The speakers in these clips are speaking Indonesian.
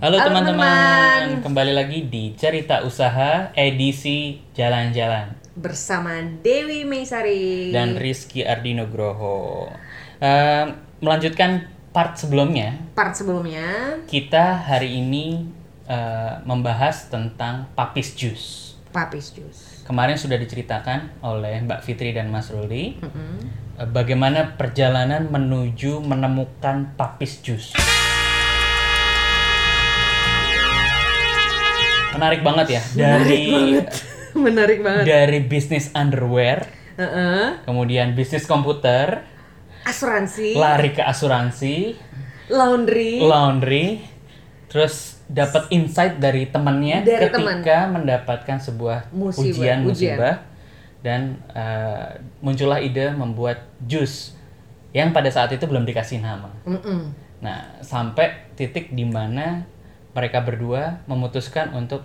Halo teman-teman, kembali lagi di Cerita Usaha edisi Jalan-Jalan bersama Dewi Meisari dan Rizky Ardino Groho. Eh, melanjutkan part sebelumnya, part sebelumnya kita hari ini eh, membahas tentang papis juice. Papis Juice. Kemarin sudah diceritakan oleh Mbak Fitri dan Mas Ruli Mm-mm. eh, bagaimana perjalanan menuju menemukan papis juice. Menarik banget ya dari Menarik banget. dari bisnis underwear, Heeh. kemudian bisnis komputer, Asuransi, lari ke asuransi, laundry, laundry, terus dapat insight dari temannya Dari ketika mendapatkan sebuah Musibah, ujian ujian. musibah dan eh, muncullah ide membuat jus yang pada saat itu belum dikasih nama. Mm-mm. Nah, sampai titik di mana mereka berdua memutuskan untuk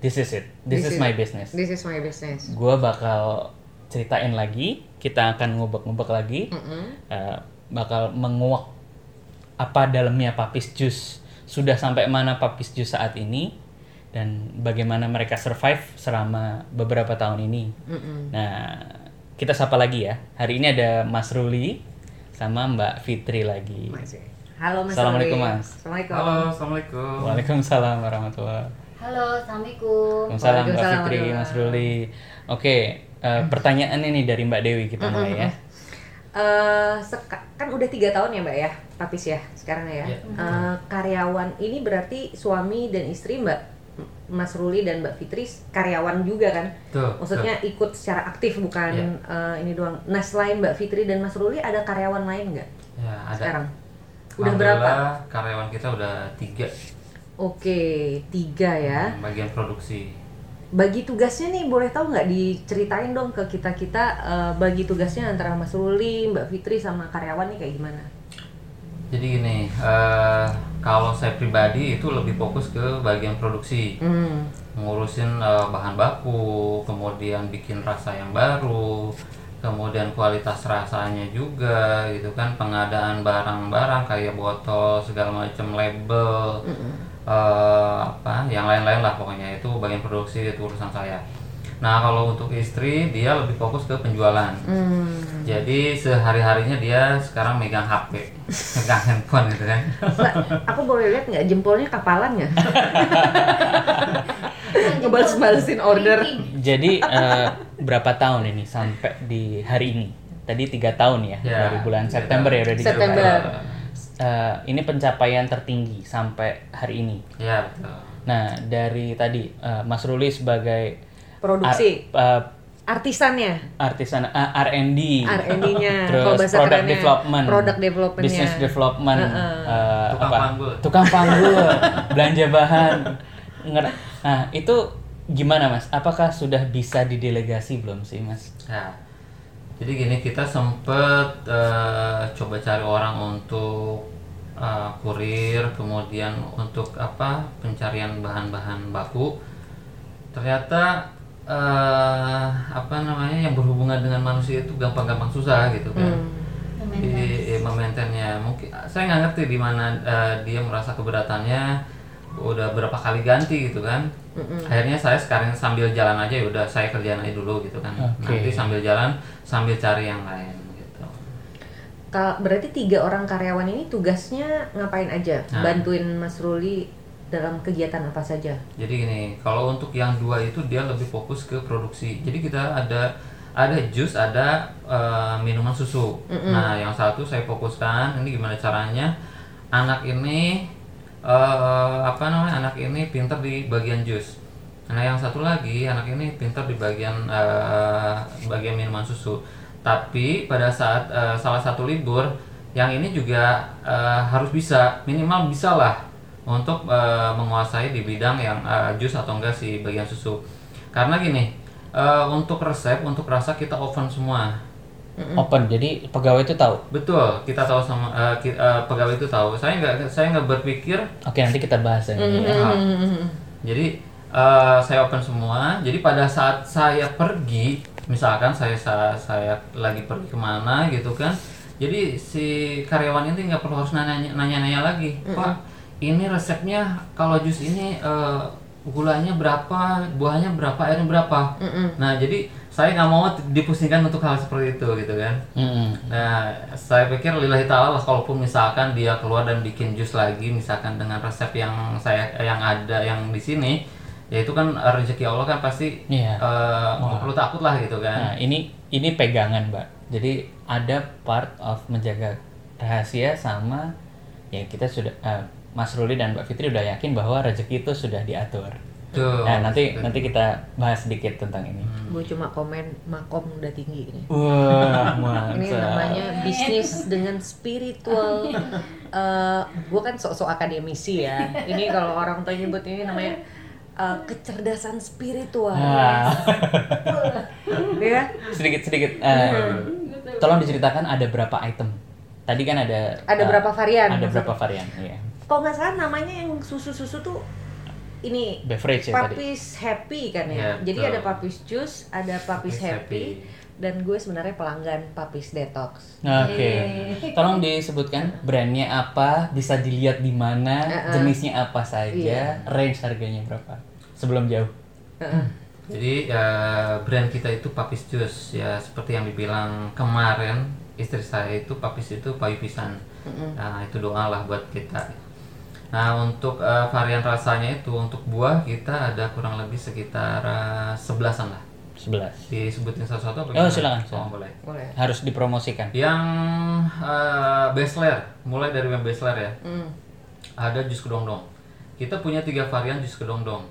this is it, this, is, my business. This is my business. Gue bakal ceritain lagi, kita akan ngubek-ngubek lagi, Mm-mm. eh, bakal menguak apa dalamnya papis jus, sudah sampai mana papis jus saat ini, dan bagaimana mereka survive selama beberapa tahun ini. Mm-mm. Nah, kita sapa lagi ya. Hari ini ada Mas Ruli sama Mbak Fitri lagi. Masih. Halo Mas. Assalamualaikum. Mas. Assalamualaikum. Halo, assalamualaikum. Waalaikumsalam warahmatullahi Halo, Assalamualaikum. Waalaikumsalam Mbak Fitri, Mas Ruli. Oke, eh, pertanyaan ini dari Mbak Dewi kita mulai ya. Eh, seka- kan udah tiga tahun ya Mbak ya, Papis ya sekarang ya. Iya. Eh, karyawan ini berarti suami dan istri Mbak Mas Ruli dan Mbak Fitri karyawan juga kan? Tuh. Maksudnya ikut secara aktif bukan Iya. eh, ini doang. Nah selain Mbak Fitri dan Mas Ruli ada karyawan lain nggak Ya, ada. sekarang? Udah berapa? Karyawan kita udah tiga Oke tiga ya. yang bagian produksi. Bagi tugasnya nih boleh tahu nggak diceritain dong ke kita kita bagi tugasnya antara Mas Ruli, Mbak Fitri sama karyawan nih kayak gimana? Jadi gini, eh, kalau saya pribadi itu lebih fokus ke bagian produksi, Hmm. ngurusin eh, bahan baku, kemudian bikin rasa yang baru, kemudian kualitas rasanya juga, gitu kan, pengadaan barang-barang kayak botol segala macam label. eh, apa yang lain-lain lah pokoknya itu bagian produksi itu urusan saya nah kalau untuk istri dia lebih fokus ke penjualan Hmm. jadi sehari harinya dia sekarang megang HP megang handphone gitu kan aku boleh lihat nggak jempolnya kapalan nggak? Ngebales-balesin order. Jadi eh, berapa tahun ini sampai di hari ini? Tadi tiga tahun ya, Ya, dari bulan September ya tahun. udah. September. Eh, ini pencapaian tertinggi sampai hari ini. ya betul Nah, dari tadi eh, Mas Ruli sebagai Produksi, ar- eh, artisannya, artisan eh, R&D, R&D-nya, terus product kerennya, development, product development-nya. business development, Heeh. eh, Tukang apa? panggul. tukang panggul, belanja bahan. Nah, itu gimana Mas? Apakah sudah bisa didelegasi belum sih Mas? ya jadi gini kita sempet eh, coba cari orang untuk eh, kurir kemudian untuk apa pencarian bahan-bahan baku ternyata eh, apa namanya yang berhubungan dengan manusia itu gampang-gampang susah gitu kan Hmm. di mungkin saya nggak ngerti di mana eh, dia merasa keberatannya udah berapa kali ganti gitu kan akhirnya saya sekarang sambil jalan aja ya udah saya kerjaan aja dulu gitu kan Oke. nanti sambil jalan sambil cari yang lain gitu berarti tiga orang karyawan ini tugasnya ngapain aja? Nah. Bantuin Mas Ruli dalam kegiatan apa saja? jadi gini kalau untuk yang dua itu dia lebih fokus ke produksi jadi kita ada ada jus ada eh, minuman susu nah yang satu saya fokuskan ini gimana caranya anak ini eh, apa namanya anak ini pintar di bagian jus. Nah yang satu lagi anak ini pintar di bagian eh, bagian minuman susu. Tapi pada saat eh, salah satu libur yang ini juga eh, harus bisa minimal bisa lah untuk eh, menguasai di bidang yang eh, jus atau enggak si bagian susu. Karena gini eh, untuk resep untuk rasa kita oven semua Open, jadi pegawai itu tahu. betul. Kita tahu sama eh, ki- eh, pegawai itu tahu. Saya nggak saya nggak berpikir. Oke, nanti kita bahas ini ya. Ah. jadi eh, saya open semua. Jadi pada saat saya pergi misalkan saya saya, saya lagi pergi ke mana gitu kan. Jadi si karyawan ini nggak perlu harus nanya nanya nanya lagi pak ini resepnya kalau jus ini eh, gulanya berapa, buahnya berapa, airnya berapa. Nah jadi saya nggak mau dipusingkan untuk hal seperti itu gitu kan. Mm-mm. Nah, saya pikir lillahi ta'ala lah kalaupun misalkan dia keluar dan bikin jus lagi misalkan dengan resep yang saya yang ada yang di sini ya itu kan rezeki Allah kan pasti Iya. eh, nggak perlu takut lah gitu Nah, kan. ini ini pegangan, Mbak. Jadi ada part of menjaga rahasia sama ya kita sudah eh, Mas Ruli dan Mbak Fitri udah yakin bahwa rezeki itu sudah diatur. Tuh. Nah, nanti nanti kita bahas sedikit tentang ini. Gue cuma komen makom udah tinggi ini. Wah, Ini namanya bisnis dengan spiritual. Eh, gue kan sok-sok akademisi ya. Ini kalau orang tua nyebut ini namanya eh, kecerdasan spiritual. Nah, Ya. sedikit sedikit. eh, tolong diceritakan ada berapa item. Tadi kan ada Ada eh, berapa varian Ada berapa varian? Iya. Kalau nggak salah namanya yang susu-susu tuh ini Beverage ya tadi. Papis Happy kan ya. Iya, Jadi betul. ada Papis Juice, ada Papis, Papis Happy, Happy. dan gue sebenarnya pelanggan Papis Detox. Oke. Tolong disebutkan brandnya apa, bisa dilihat di mana, Uh-uh. jenisnya apa saja, Iya. range harganya berapa. Sebelum jauh. Heeh. Jadi ya, brand kita itu Papis Juice ya seperti yang dibilang kemarin istri saya itu Papis itu payu pisan. Nah itu doa lah buat kita. Nah untuk eh, varian rasanya itu untuk buah kita ada kurang lebih sekitar eh, sebelasan lah. 11. Disebutin satu-satu apa Oh, silakan, Oh, boleh. Boleh. Harus dipromosikan. Yang eh, bestseller, mulai dari yang bestseller ya. Hmm. Ada jus kedongdong. Kita punya tiga varian jus kedongdong.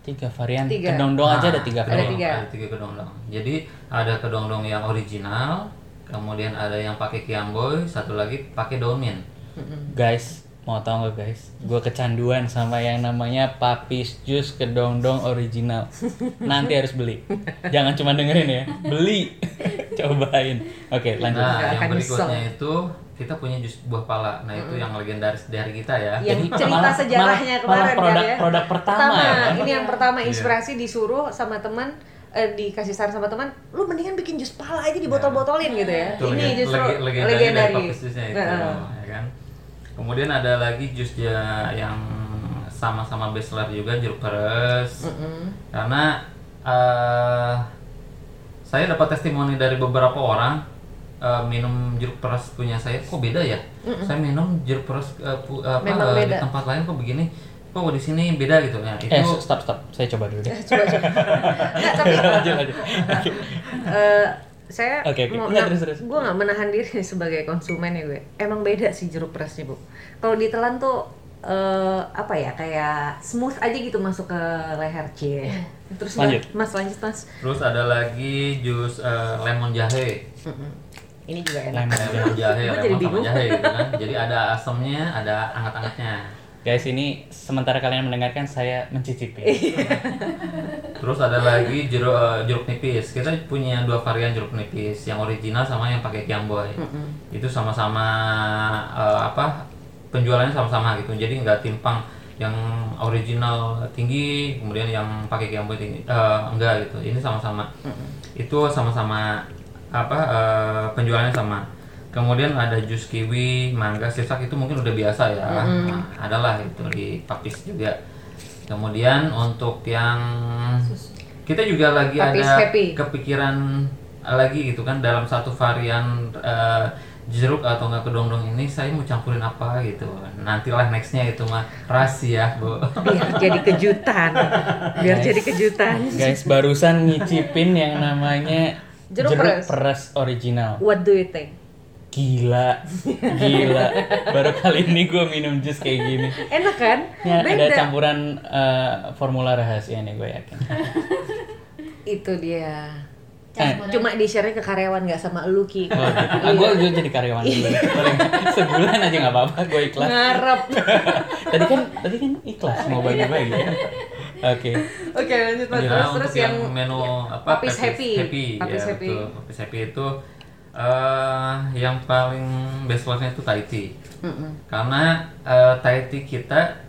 Tiga varian. Tiga. Kedongdong aja Nah, ada tiga Ada varian. tiga. Ada tiga kedongdong. Jadi ada kedongdong yang original, kemudian ada yang pakai kiamboy, satu lagi pakai daun mint. Guys, mau tau nggak guys? Gue kecanduan sama yang namanya Papis Juice Kedongdong Original. Nanti harus beli. Jangan cuma dengerin ya, beli. Cobain. Oke, lanjut. Nggak Nah, yang berikutnya itu kita punya jus buah pala. Nah, itu yang legendaris dari kita ya. Yang Jadi cerita malah- sejarahnya malah- kemarin malah produk- kan ya. produk pertama ya kan? Ini yang pertama Iya. inspirasi disuruh sama teman eh, dikasih saran sama teman, lu mendingan bikin jus pala aja di botol-botolin gitu ya. Itu Ini justru lege- legendari dari legendaris. Papis Jusnya itu, Heeh. ya kan. Kemudian ada lagi jus ya yang sama-sama bestseller juga jeruk peres. Mm-mm. Karena eh, saya dapat testimoni dari beberapa orang eh, minum jeruk peres punya saya kok beda ya. Saya minum jeruk peres pu- apa, eh, di tempat lain kok begini. Kok di sini beda gitu ya. Itu Eh, stop, stop. Saya coba dulu deh. Coba coba. Nggak, tapi lanjut, lanjut. Oke. Saya Oke, oke. mau Nggak, terus, terus. gue nggak menahan diri sebagai konsumen ya gue. Emang beda sih jeruk peresnya bu. Kalau ditelan tuh eh, apa ya kayak smooth aja gitu masuk ke leher cie. Terus Lanjut. mas lanjut mas. Terus ada lagi jus eh, lemon jahe. Ini juga enak. Lemon Lemon jahe, lemon bingung. jahe gitu kan. Jadi ada asamnya, ada anget-angetnya. Guys, ini sementara kalian mendengarkan saya mencicipi. Terus ada lagi jeruk eh, jeruk nipis. Kita punya dua varian jeruk nipis, yang original sama yang pakai kiamboy. Itu sama-sama eh, apa? Penjualannya sama-sama gitu. Jadi nggak timpang yang original tinggi, kemudian yang pakai kiamboy tinggi. Eh, enggak gitu. Ini sama-sama. Itu sama-sama apa? eh, penjualannya sama. Kemudian ada jus kiwi, mangga, sirsak itu mungkin udah biasa ya. Nah, adalah itu di papis juga. Kemudian untuk yang kita juga lagi Papis ada happy. kepikiran lagi gitu kan dalam satu varian eh, jeruk atau enggak kedongdong ini saya mau campurin apa gitu. Nantilah nextnya itu mah rahasia, Bu. Biar jadi kejutan. Biar jadi kejutan. Guys, barusan ngicipin yang namanya Jeruk peres. peres original. What do you think? Gila, gila. Baru kali ini gue minum jus kayak gini. Enak kan? Ya, ada campuran eh, formula rahasia nih gue yakin. Itu dia. Eh, Cuma di share ke karyawan nggak sama lu Ki. Oh, gitu. Ah, gue gue jadi karyawan dulu. Sebulan aja nggak apa-apa, gue ikhlas. Ngarep. Tadi kan tadi kan ikhlas mau bagi-bagi ya. Oke. Oke lanjut mas. Ya, Terus, terus yang, yang menu apa Papis Happy. happy, Papis ya, Happy. betul. Papis happy itu eh yang paling best sellernya itu Thai tea. Mm-mm. Karena eh, Thai tea kita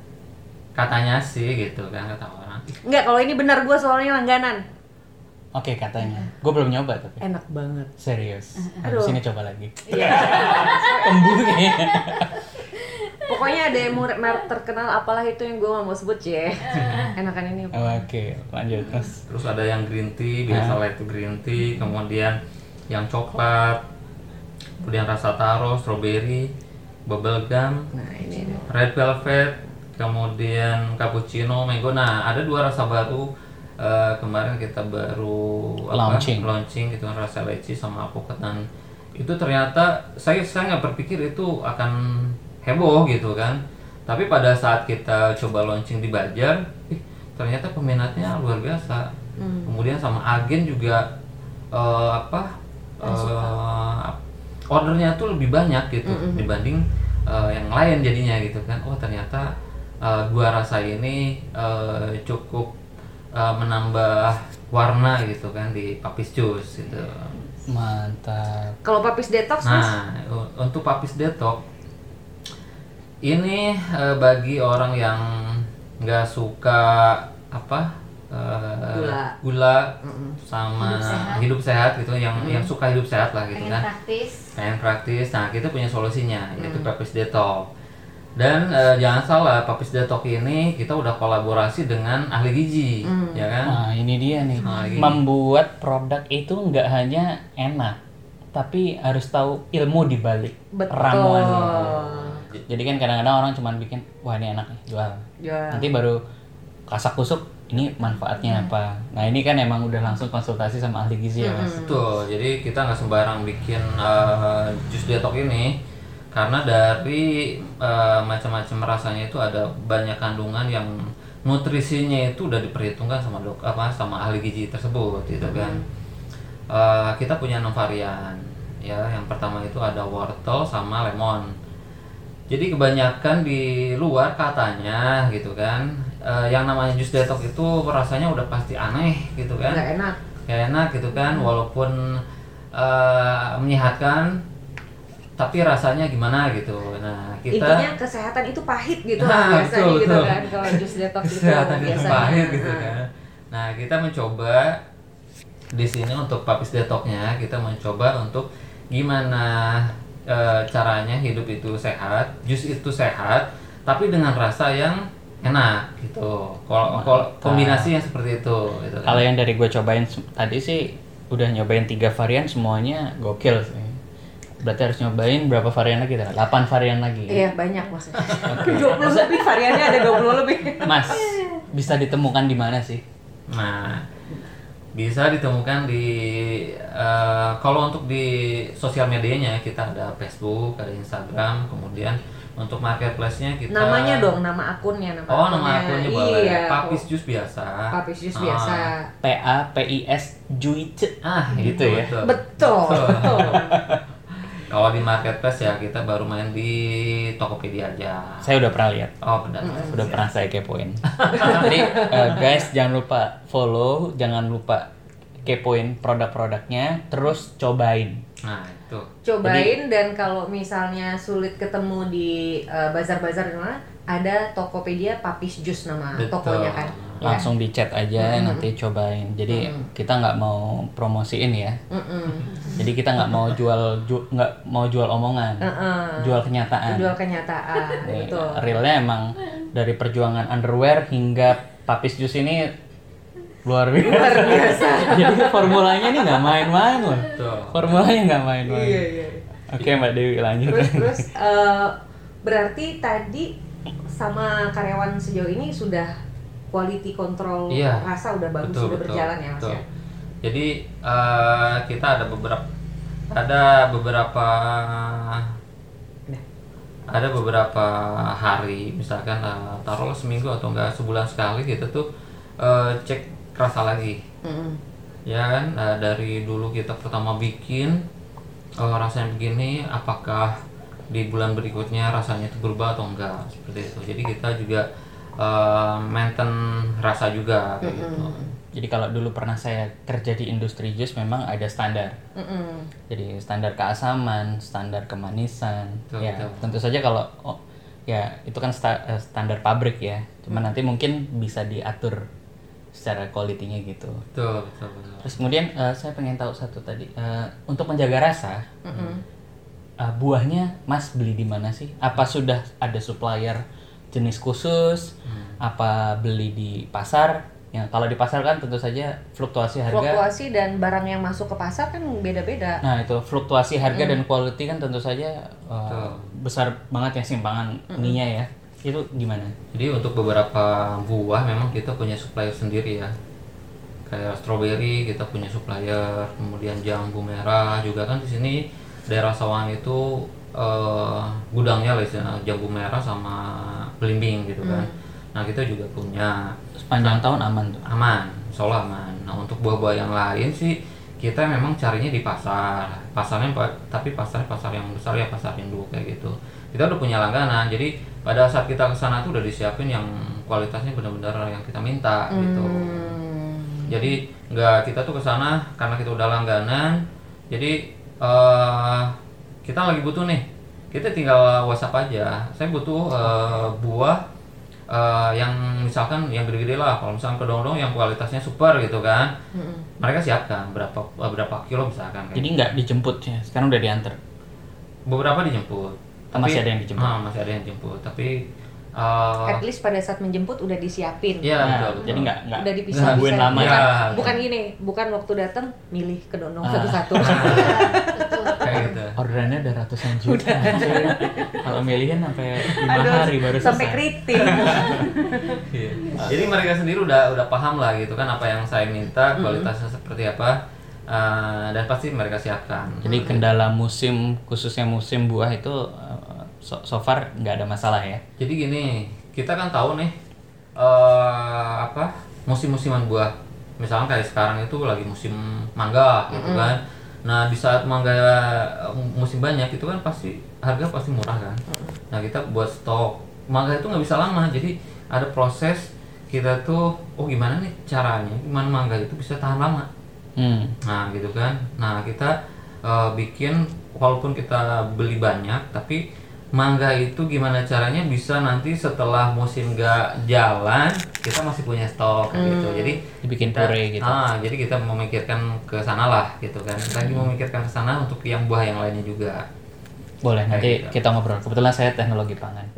katanya sih gitu kan kata orang. Nggak, kalau ini benar gue soalnya langganan. Oke katanya. Gue belum nyoba tapi. Enak banget. Serius. Aduh. Habis ini coba lagi. Iya. Kembungnya. Pokoknya ada yang merek merek terkenal apalah itu yang gue gak mau sebut ya. Enakan ini. Oke, lanjut mas. Terus ada yang green tea, biasalah itu green tea, kemudian yang coklat, kemudian rasa taro, strawberry, bubble gum, Nah ini red velvet, kemudian cappuccino, mango. Nah, ada dua rasa baru eh, kemarin kita baru apa, Launching. launching gitu kan rasa leci sama alpukat dan itu ternyata saya saya nggak berpikir itu akan heboh gitu kan. Tapi pada saat kita coba launching di Banjar, ih, ternyata peminatnya luar biasa. Kemudian sama agen juga eh, apa eh, ordernya tuh lebih banyak gitu dibanding eh, yang lain jadinya gitu kan. Oh ternyata eh, gua rasa ini eh, cukup eh, menambah warna gitu kan di papis juice gitu. Mantap. Kalau papis detox mas? Nah, u- untuk papis detox ini eh, bagi orang yang nggak suka apa eh, Gula. gula sama Hidup sehat. hidup sehat gitu, yang yang suka hidup sehat lah gitu pengen kan, praktis pengen praktis. Nah, kita punya solusinya yaitu papis detox. Dan eh, jangan salah, papis detox ini kita udah kolaborasi dengan ahli gizi, ya kan? Nah ini dia nih. Nah, ini. Membuat produk itu nggak hanya enak, tapi harus tahu ilmu di balik Betul. ramuannya. Jadi kan kadang-kadang orang cuma bikin, wah ini enak nih, jual. Ya. Nanti baru kasak kusuk, ini manfaatnya apa. Nah ini kan emang udah langsung konsultasi sama ahli gizi ya mas. Betul, jadi kita nggak sembarang bikin eh, jus detox ini karena dari eh, macam-macam rasanya itu ada banyak kandungan yang nutrisinya itu udah diperhitungkan sama dok apa sama ahli gizi tersebut gitu kan. Eh, kita punya enam varian ya. Yang pertama itu ada wortel sama lemon. Jadi kebanyakan di luar katanya gitu kan, eh, yang namanya jus detox itu rasanya udah pasti aneh gitu kan Nggak enak. gak enak gitu kan walaupun eh, menyehatkan tapi rasanya gimana gitu nah kita Intinya kesehatan itu pahit gitu Nah, lah biasanya betul, gitu betul. kan kalau jus detox itu kesehatan itu biasanya. pahit gitu Nah. kan nah kita mencoba di sini untuk papis detoxnya kita mencoba untuk gimana eh, caranya hidup itu sehat jus itu sehat tapi dengan rasa yang enak gitu kalau kalau kombinasi yang seperti itu gitu kan. Kalau yang dari gue cobain tadi sih udah nyobain tiga varian semuanya gokil sih. Berarti harus nyobain berapa varian lagi? dah? 8 varian lagi. Iya banyak maksudnya. 20 lebih variannya ada 20 lebih. Mas, bisa ditemukan di mana sih? Nah, bisa ditemukan di eh, kalau untuk di sosial medianya kita ada Facebook, ada Instagram, kemudian untuk marketplace-nya kita Namanya dong, nama akunnya nama Oh, nama akunnya boleh. Iya. Papis Jus biasa. Papis jus Ah. biasa. P A P I S Juice. Ah, Gitu ya? Betul. Betul. betul. Kalau di marketplace ya kita baru main di Tokopedia aja. Saya udah pernah lihat. Oh, benar. Udah pernah saya kepoin. Jadi eh, guys jangan lupa follow, jangan lupa kepoin produk-produknya, terus cobain. Nah, itu. Cobain dan kalau misalnya sulit ketemu di eh, bazar-bazar di mana, ada Tokopedia Papis Jus nama Betul. tokonya kan. Ya. Langsung di chat aja nanti cobain. Jadi kita nggak mau promosiin ya. Mm-mm. Jadi kita nggak mau jual ju- nggak mau jual omongan, Heeh. jual kenyataan. Jual kenyataan. Betul. realnya emang dari perjuangan underwear hingga papis jus ini luar biasa. Luar biasa. Jadi formulanya ini nggak main-main loh. Betul. Formulanya nggak main-main. Iya, iya. Oke Mbak Dewi lanjut. Terus terus eh, berarti tadi sama karyawan sejauh ini sudah quality control Iya. rasa udah bagus sudah berjalan ya Mas betul. ya. Jadi eh, kita ada beberapa ada beberapa ada beberapa hari misalkan eh, taruhlah seminggu atau enggak sebulan sekali kita tuh eh, cek rasa lagi Mm-mm. ya kan Nah, dari dulu kita pertama bikin eh, rasanya begini apakah di bulan berikutnya rasanya itu berubah atau enggak seperti itu jadi kita juga eh, maintain rasa juga kayak gitu Jadi kalau dulu pernah saya kerja di industri jus memang ada standar. Mm-mm. Jadi standar keasaman, standar kemanisan. Betul, ya betul. tentu saja kalau oh, ya itu kan sta- eh, standar pabrik ya. Cuman nanti mungkin bisa diatur secara quality-nya gitu. betul betul betul Terus kemudian eh, saya pengen tahu satu tadi Eh, untuk menjaga rasa Mm-mm. uh, buahnya Mas beli di mana sih? Apa sudah ada supplier jenis khusus? Hmm. Apa beli di pasar? Ya, kalau di pasar kan tentu saja fluktuasi harga. Fluktuasi dan barang yang masuk ke pasar kan beda-beda. Nah, itu fluktuasi harga Hmm. dan quality kan tentu saja uh, besar banget ya simpangan Hmm. ininya ya. Itu gimana? Jadi untuk beberapa buah memang kita punya supplier sendiri ya. Kayak stroberi kita punya supplier, kemudian jambu merah juga kan di sini daerah Sawangan itu eh, gudangnya lah istilahnya, jambu merah sama belimbing gitu kan. Nah kita juga punya Sepanjang tahun aman tuh. aman, insya aman. Nah untuk buah-buah yang lain sih kita memang carinya di pasar, pasarnya pa- tapi pasar pasar yang besar ya pasar induk kayak gitu. Kita udah punya langganan, jadi pada saat kita ke sana tuh udah disiapin yang kualitasnya benar-benar yang kita minta gitu. Hmm. Jadi nggak kita tuh ke sana karena kita udah langganan, jadi eh kita lagi butuh nih, kita tinggal WhatsApp aja. Saya butuh eh, buah eh, yang misalkan yang gede-gede lah, kalau misalkan kedong-dong yang kualitasnya super gitu kan, mereka siapkan berapa berapa kilo misalkan. kayak Jadi nggak dijemput ya. Sekarang udah diantar. beberapa dijemput. Masih ada yang dijemput? Ah, masih ada yang dijemput, tapi eh, At least pada saat menjemput udah disiapin. Iya, Nah, betul, betul. jadi nggak nggak udah dipisah bisa. lama Iya. ya. bukan, bukan gini bukan waktu datang milih ke donong Ah. satu-satu Betul. kayak gitu. Orderannya udah ratusan juta. Kalau milihin sampai lima Aduh, hari baru sampai selesai. keriting Iya. Jadi mereka sendiri udah udah paham lah gitu kan apa yang saya minta, kualitasnya seperti apa, eh, dan pasti mereka siapkan. Jadi kendala musim khususnya musim buah itu uh, so, so far nggak ada masalah ya. Jadi gini, kita kan tahu nih eh apa musim-musiman buah. Misalnya kayak sekarang itu lagi musim mangga gitu kan. Nah di saat mangga eh, musim banyak itu kan pasti harga pasti murah kan. Nah kita buat stok mangga itu nggak bisa lama. Jadi ada proses kita tuh oh gimana nih caranya gimana mangga itu bisa tahan lama. Hmm. Nah gitu kan. Nah kita eh, bikin walaupun kita beli banyak tapi mangga itu gimana caranya bisa nanti setelah musim gak jalan kita masih punya stok gitu. Jadi Dibikin kita, puree gitu. Ah, jadi kita memikirkan ke sana lah gitu kan. Lagi memikirkan ke sana untuk yang buah yang lainnya juga. Boleh Kayak nanti gitu. kita ngobrol. Kebetulan saya teknologi pangan.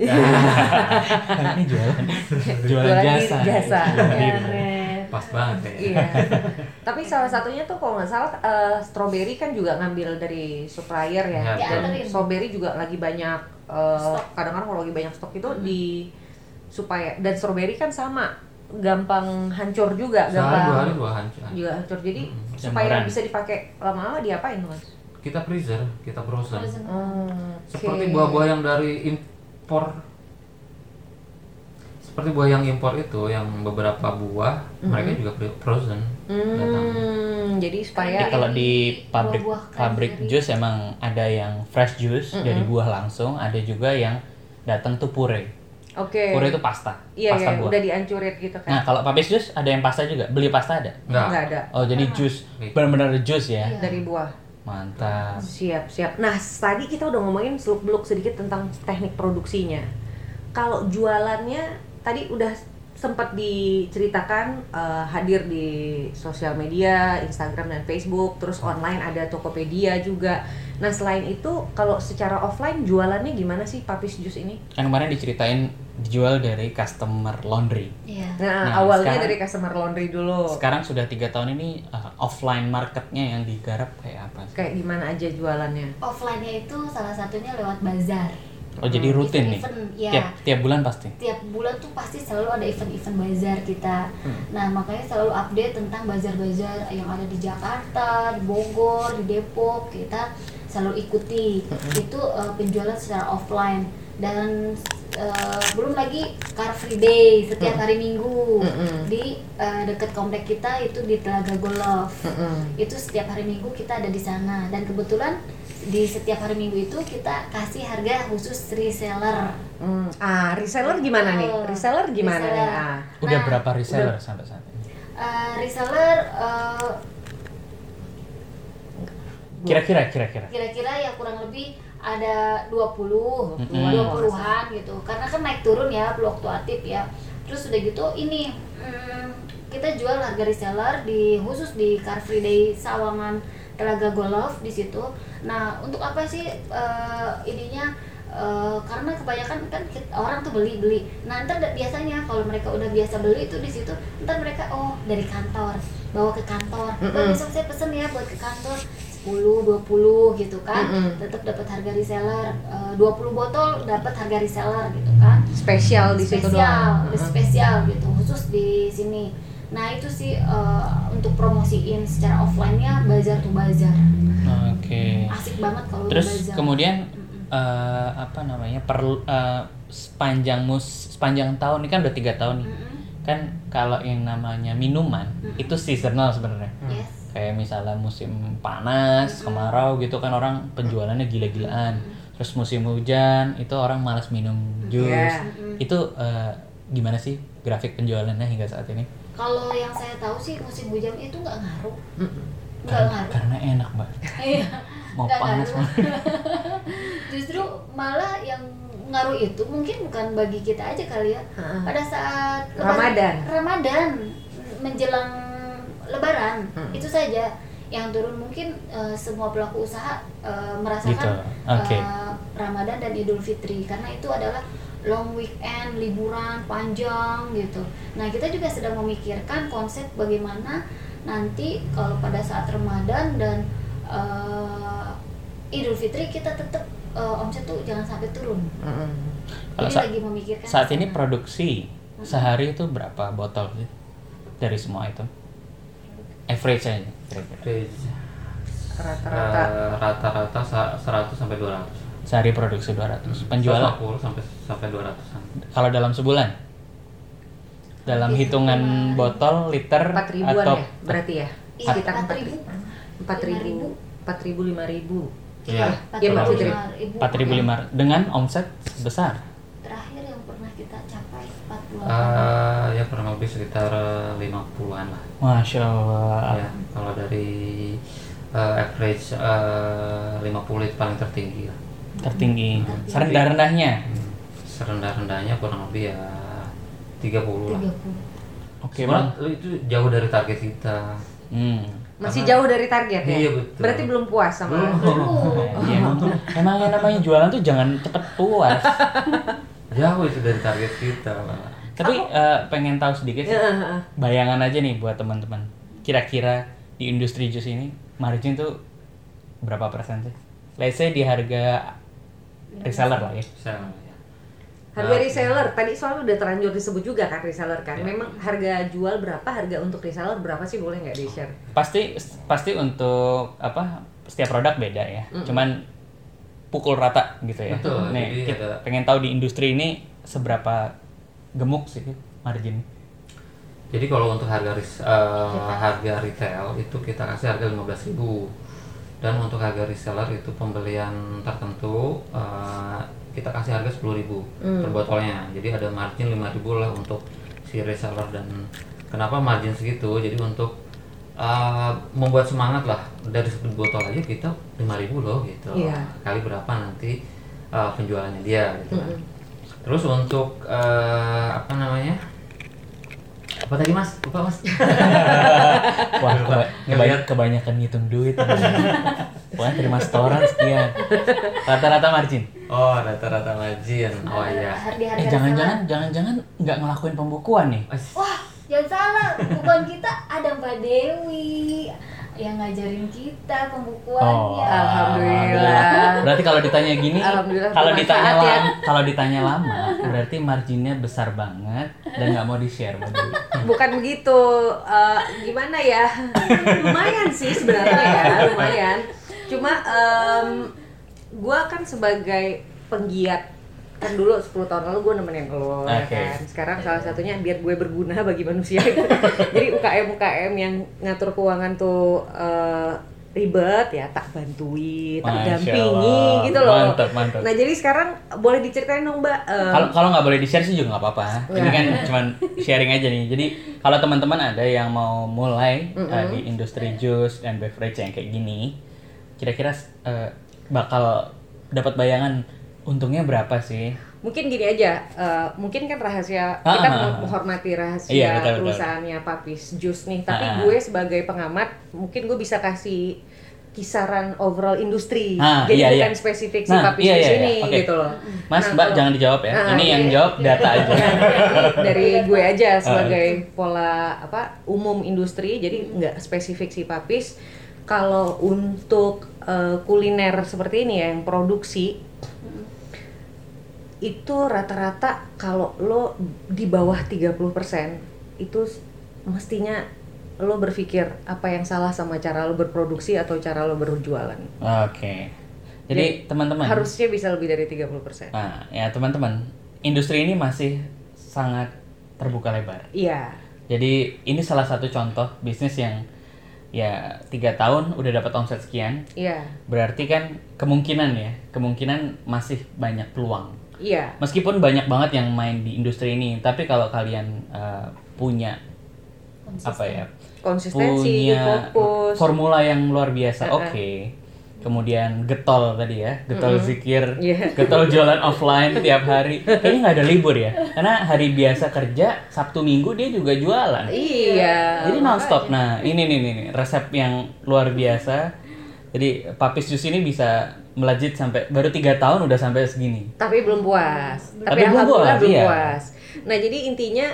Ini jualan jualan Jualan jasa. jasa. Keren. Pas banget ya. iya tapi salah satunya tuh kalau nggak salah eh, strawberry kan juga ngambil dari supplier ya Iya, dan betul. strawberry juga lagi banyak Stok. kadang-kadang kalau lagi banyak stok itu di supaya dan strawberry kan sama gampang hancur juga Sehari dua hari gampang dua hancur. juga hancur jadi Mm-mm. supaya bisa dipakai lama-lama diapain tuh mas? Kita freezer, kita frozen. Frozen. Hmm, Seperti oke. buah-buah yang dari impor seperti buah yang impor itu yang beberapa buah mereka juga fro- frozen datang. Hmm, jadi supaya Jadi kalau di pabrik Buah-buah pabrik cranberry. jus emang ada yang fresh juice dari buah langsung, ada juga yang datang tuh puree. oke Puree itu pasta, iya pasta iya buah. udah dihancurin gitu kan Nah, kalau papis jus ada yang pasta juga. Beli pasta ada? Enggak. nggak ada Oh, jadi jus Iya. benar-benar jus ya. Iya. dari buah Mantap. Siap, siap. Nah, tadi kita udah ngomongin seluk-beluk sedikit tentang teknik produksinya. Kalau jualannya tadi udah sempat diceritakan eh, hadir di sosial media, Instagram dan Facebook, terus online ada Tokopedia juga. Nah, selain itu kalau secara offline jualannya gimana sih Papis Jus ini? Kan kemarin diceritain dijual dari customer laundry. Iya. Nah, Nah, awalnya sekarang- dari customer laundry dulu. Sekarang sudah tiga tahun ini uh, offline marketnya yang digarap kayak apa? sih? Kayak gimana aja jualannya? Offline-nya itu salah satunya lewat bazar. Oh jadi rutin nih? Event-event, ya. Tiap tiap bulan pasti. Tiap bulan tuh pasti selalu ada event-event bazar kita. Hmm. Nah, makanya selalu update tentang bazar-bazar yang ada di Jakarta, di Bogor, di Depok. Kita selalu ikuti. Hmm. Itu uh, penjualan secara offline dan uh, belum lagi Car Free Day setiap hari Minggu Mm-mm. di uh, dekat komplek kita itu di Telaga Golf. Mm-mm. itu setiap hari minggu kita ada di sana dan kebetulan di setiap hari minggu itu kita kasih harga khusus reseller Hmm, Ah, reseller gimana nih? Reseller gimana nih? Reseller. Ah. Udah Nah, berapa reseller sampai saat ini? Eh, reseller eh, Kira-kira kira-kira. kira-kira ya kurang lebih ada 20 Mm-mm. 20-an gitu karena kan naik turun ya fluktuatif ya terus udah gitu ini mm, kita jual harga reseller di khusus di Car Free Day Sawangan Elaga Golov di situ. Nah, untuk apa sih eh, ininya? Eh, karena kebanyakan kan orang tuh beli beli. Nah, ntar biasanya kalau mereka udah biasa beli itu di situ, ntar mereka oh dari kantor bawa ke kantor. Oh, Mm-mm. besok saya pesen ya buat ke kantor 10, 20 gitu kan. Mm-mm. Tetap dapat harga reseller. Eh, 20 botol dapat harga reseller gitu kan spesial di situ spesial, doang. lebih spesial gitu khusus di sini. Nah itu sih eh, untuk promosiin secara offline-nya bazar tuh bazar. Oke. Asik banget kalau Terus bazar. kemudian Mm-mm. eh, apa namanya perlu eh, sepanjang mus sepanjang tahun ini kan udah tiga tahun nih Mm-mm. kan kalau yang namanya minuman Mm-mm. itu seasonal sebenarnya Yes. Kayak misalnya musim panas kemarau gitu kan orang penjualannya gila-gilaan terus musim hujan itu orang malas minum jus. Mm-mm. itu eh, gimana sih grafik penjualannya hingga saat ini Kalau yang saya tahu sih musim hujan itu nggak ngaruh, nggak ngaruh. karena enak mbak Iya. mau Nggak panas ngaruh. Justru malah yang ngaruh itu mungkin bukan bagi kita aja kali ya. Pada saat Ramadan. Ramadan menjelang Lebaran Hmm. itu saja yang turun mungkin eh, semua pelaku usaha eh, merasakan Gitu, oke. eh, Ramadan dan Idul Fitri karena itu adalah long weekend liburan panjang gitu. Nah kita juga sedang memikirkan konsep bagaimana nanti kalau pada saat Ramadan dan eh, Idul Fitri kita tetap eh, omset tuh jangan sampai turun. Mm-mm. Kalau Jadi sa- lagi memikirkan saat ke ini sana. produksi sehari itu berapa botol sih dari semua itu average aja. Average, Rata-rata. eh, rata-rata sa- 100 sampai 200 sehari produksi 200 penjualan 150 sampai sampai 200an kalau dalam sebulan? Dalam hitungan botol liter ribuan atau ya berarti ya? Iya, sekitar empat empat ribu. ribu. Empat ribu empat ribu lima ribu. Iya. Iya, Mbak Fitri. empat ribu lima dengan omset besar Terakhir yang pernah kita capai 40 Eh, ya kurang lebih sekitar 50-an lah. Masya allah. Ya kalau dari eh, average eh, 50 itu paling tertinggi lah. Tertinggi. Serendah rendahnya Hmm. serendah-rendahnya kurang lebih ya 30 lah. 30 oke Sebenarnya bang. itu jauh dari target kita. Hmm. masih Karena- jauh dari target ya? Iya, betul. berarti belum puas sama Belum. Iya, emang, emang yang namanya jualan tuh jangan cepet puas. Jauh itu dari target kita. Tapi eh, pengen tahu sedikit sih Heeh, heeh. bayangan aja nih buat teman-teman kira-kira di industri jus ini margin tuh berapa persen sih? Let's say di harga reseller lah ya. Ya. harga Nah, reseller tadi soalnya udah terlanjur disebut juga kan reseller kan Ya. memang harga jual berapa harga untuk reseller berapa sih boleh nggak di share Pasti pasti untuk apa setiap produk beda ya. Cuman pukul rata gitu ya. Betul, Nih, jadi kita ada- pengen tahu di industri ini seberapa gemuk sih margin. Jadi kalau untuk harga eh, harga retail itu kita kasih harga 15.000 dan untuk harga reseller itu pembelian tertentu eh, kita kasih harga 10.000 per botolnya. Jadi ada margin 5.000 lah untuk si reseller dan kenapa margin segitu? Jadi untuk eh, membuat semangat lah dari satu botol aja kita 5.000 loh gitu. Iya. Kali berapa nanti eh, penjualannya dia gitu kan. Terus untuk eh, apa namanya? Apa tadi Mas? Lupa Mas. Wah, Lupa. keba- kebany- kebanyakan ngitung duit. Pokoknya terima setoran sekian. Rata-rata margin. Oh, rata-rata margin. Oh iya. Eh jangan-jangan jangan-jangan nggak ngelakuin pembukuan nih. Wah, jangan salah. Bukan kita ada Mbak Dewi yang ngajarin kita pembukuannya. Alhamdulillah. Berarti kalau ditanya gini, kalau ditanya ya. lama, kalau ditanya lama, berarti marginnya besar banget dan nggak mau di share bukan begitu eh, gimana ya lumayan sih sebenarnya ya lumayan cuma em, gua kan sebagai penggiat kan dulu 10 tahun lalu gue nemenin lo ya Oke. kan sekarang salah satunya biar gue berguna bagi manusia jadi UKM UKM yang ngatur keuangan tuh eh, ribet ya tak bantuin tak Masya dampingi Allah. gitu loh Mantap, mantap. nah jadi sekarang boleh diceritain dong mbak em, Kalau kalau nggak boleh di share sih juga nggak apa-apa. Ini Iya. kan cuman sharing aja nih. Jadi kalau teman-teman ada yang mau mulai uh, di industri jus dan beverage yang kayak gini, kira-kira uh, bakal dapat bayangan untungnya berapa sih? mungkin gini aja, eh, mungkin kan rahasia Ah, kita ah, ah. menghormati rahasia Iya, betul, betul. perusahaannya Papis Jus nih, tapi Ah, ah. gue sebagai pengamat mungkin gue bisa kasih kisaran overall industri. Ah, Jadi iya, bukan iya. spesifik si Nah, papis iya, jus iya, iya. ini Oke. gitu loh. Mas, Nah, Mbak kalau- jangan dijawab ya. Ini yang iya. jawab data aja. Dari gue aja sebagai pola apa umum industri jadi nggak spesifik si papis kalau untuk eh, kuliner seperti ini ya yang produksi itu rata-rata kalau lo di bawah 30% itu mestinya lo berpikir apa yang salah sama cara lo berproduksi atau cara lo berjualan. Oke. Jadi teman-teman. harusnya bisa lebih dari 30%. Nah, ya teman-teman, industri ini masih sangat terbuka lebar. Iya. Jadi ini salah satu contoh bisnis yang ya tiga tahun udah dapat omset sekian. Iya. Berarti kan kemungkinan ya, kemungkinan masih banyak peluang. Iya. Meskipun banyak banget yang main di industri ini, tapi kalau kalian eh, punya apa ya, Konsistensi, punya fokus. formula yang luar biasa, Uh-uh. oke. Kemudian getol tadi ya, getol zikir, Iya. getol jualan offline tiap hari. Kayaknya nggak ada libur ya, karena hari biasa kerja, Sabtu Minggu dia juga jualan. Iya. Jadi nonstop. Nah, ini nih, nih, nih, resep yang luar biasa. Jadi papis jus ini bisa melejit sampai baru tiga tahun udah sampai segini. Tapi belum puas. Tapi Tapi, belum puas, belum iya. puas. Nah, jadi intinya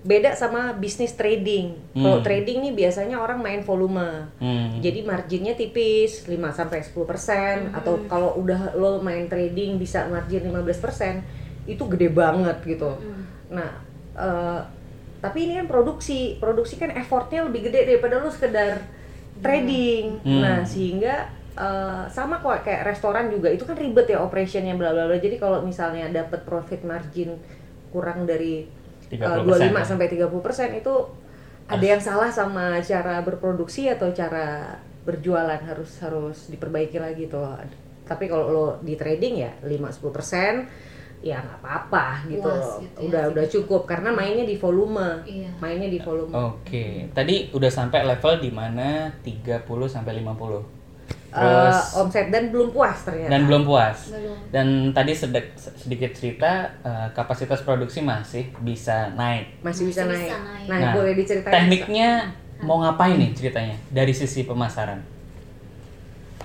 beda sama bisnis trading. Kalau Hmm. trading nih biasanya orang main volume. Hmm. Jadi marginnya tipis 5 sampai 10% atau kalau udah lo main trading bisa margin 15% itu gede banget gitu. Nah, eh, tapi ini kan produksi. Produksi kan effortnya lebih gede daripada lo sekedar trading. Hmm. Nah, sehingga eh, sama kok kayak restoran juga itu kan ribet ya operationnya bla bla bla. Jadi kalau misalnya dapat profit margin kurang dari eh, 30% 25 ya. sampai 30% itu ada yang salah sama cara berproduksi atau cara berjualan harus harus diperbaiki lagi tuh. Tapi kalau lo di trading ya 5-10% ya nggak apa-apa gitu. Puas loh. gitu ya, udah udah segitu. cukup karena mainnya di volume. Iya. Mainnya di volume. Oke, tadi udah sampai level di mana 30 sampai 50. Eh, Terus omset dan belum puas ternyata. dan belum puas. Belum. Dan tadi sedek- sedikit cerita eh, kapasitas produksi masih bisa naik. masih bisa Masih naik. bisa naik. Nah, boleh diceritain. tekniknya mau ngapain nih ceritanya dari sisi pemasaran?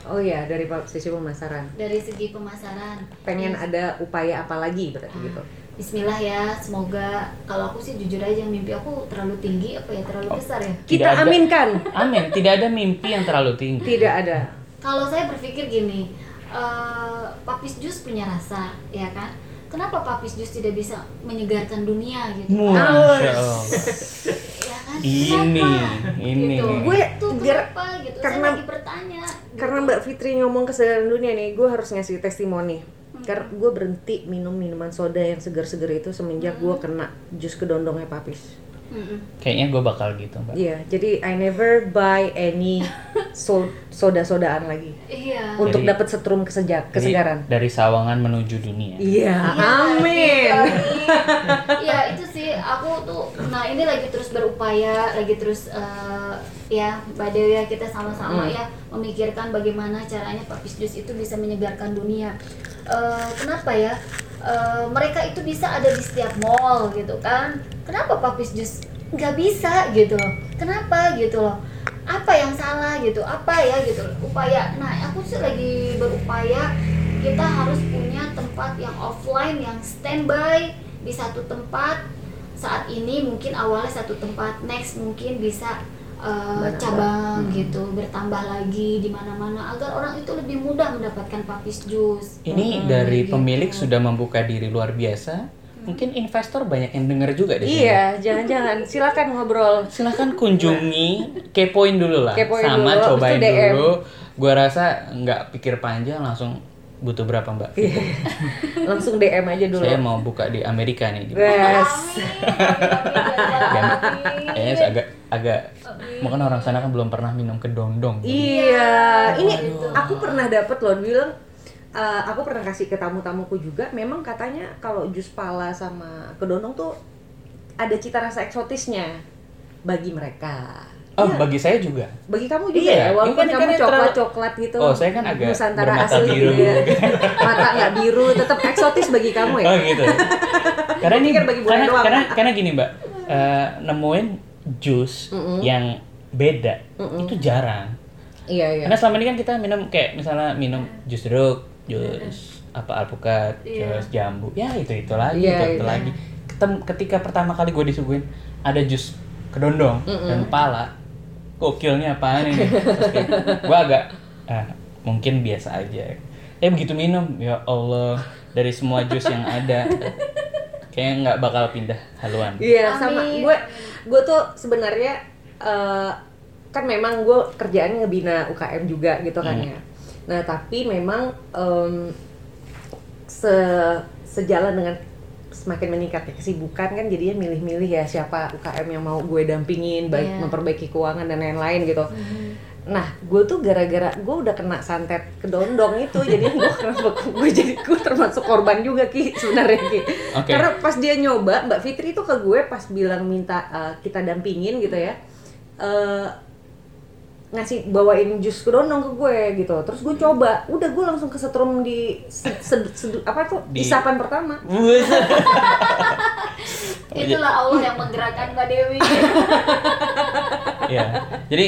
Oh iya, dari sisi pemasaran. Dari segi pemasaran. Pengen Yes. ada upaya apa lagi berarti gitu. Bismillah ya, semoga kalau aku sih jujur aja mimpi aku terlalu tinggi apa ya terlalu Oh. besar ya. Tidak Kita ada- aminkan. Amin, tidak ada mimpi yang terlalu tinggi. Tidak ada. Kalau saya berpikir gini, eh, papis jus punya rasa, ya kan? Kenapa papis jus tidak bisa menyegarkan dunia gitu? Masya Allah. Ya kan? Ini, Kenapa? ini. Gitu. Gue Itu biar- kenapa gitu? karena- saya lagi bertanya. gitu. Karena Mbak Fitri ngomong kesadaran dunia nih, gue harus ngasih testimoni. Karena gue berhenti minum minuman soda yang segar-segar itu semenjak gue kena jus kedondongnya papis. Mm-mm. Kayaknya gue bakal gitu, Mbak. Iya, jadi I never buy any so- soda-sodaan lagi Iya. untuk Jadi- dapat setrum kesejak Jadi, kesegaran. dari Sawangan menuju dunia. Iya, Iya, amin. Iya itu sih aku tuh nah ini lagi terus berupaya lagi terus eh, ya Mbak Dewi ya kita sama-sama Hmm. ya memikirkan bagaimana caranya papis jus itu bisa menyegarkan dunia. Eh, kenapa ya? Eh, mereka itu bisa ada di setiap mall gitu kan? Kenapa papis jus nggak bisa gitu loh? Kenapa gitu loh? Apa yang salah gitu? Apa ya gitu? Upaya. Nah aku sih lagi berupaya kita harus punya tempat yang offline yang standby di satu tempat saat ini mungkin awalnya satu tempat next mungkin bisa uh, cabang Hmm. gitu bertambah lagi di mana-mana agar orang itu lebih mudah mendapatkan papis jus Ini Mm-mm, dari gitu. pemilik sudah membuka diri luar biasa. Mungkin investor banyak yang denger juga di sini. Iya, jangan-jangan. Silakan ngobrol. Silahkan kunjungi, kepoin dulu lah, Kepoin sama dulu, cobain dulu. Gua rasa nggak pikir panjang langsung butuh berapa mbak? Iya. Langsung DM aja dulu. Saya mau buka di Amerika nih. Di Yes. Kayaknya agak agak, mungkin orang sana kan belum pernah minum kedondong. Iya, ini aku pernah dapet loh bilang eh, aku pernah kasih ke tamu-tamuku juga memang katanya kalau jus pala sama kedondong tuh ada cita rasa eksotisnya bagi mereka. Oh, Iya, bagi saya juga. bagi kamu juga Iya, ya, walaupun ini kan kamu coklat-coklat gitu. Oh, saya kan agak Nusantara bermata asli biru. gitu ya. Mata nggak biru, tetap eksotis bagi kamu ya. Oh gitu. karena ini bagi karena, doang. karena karena gini mbak, Eh, nemuin jus Mm-mm. yang beda Mm-mm. itu jarang. Iya iya. Karena selama ini kan kita minum kayak misalnya minum jus jeruk, jus apa alpukat, Iya. jus jambu. Ya itu itu lagi, Iya, itu, itu iya. lagi. Ketem- ketika pertama kali gue disuguhin ada jus kedondong dan pala, gokilnya apaan ini? Gue agak ah, mungkin biasa aja. Eh begitu minum, ya Allah dari semua jus yang ada, kayaknya nggak bakal pindah haluan. Iya sama gue gue tuh sebenarnya eh, kan memang gue kerjaan ngebina UKM juga gitu kan Hmm. ya. Nah tapi memang em, se sejalan dengan semakin meningkatnya kesibukan kan jadinya milih-milih ya siapa UKM yang mau gue dampingin baik Iya. memperbaiki keuangan dan lain-lain gitu. Nah, gue tuh gara-gara gue udah kena santet kedondong itu, jadi gue gue jadi gue termasuk korban juga ki sebenarnya ki. Oke. Karena pas dia nyoba, Mbak Fitri tuh ke gue pas bilang minta uh, kita dampingin gitu ya, eh, ngasih bawain jus kedondong ke gue gitu. Terus gue coba, udah gue langsung kesetrum di se- se- se- apa tuh Di- isapan pertama. Buset. Itulah Allah yang menggerakkan Mbak Dewi. ya jadi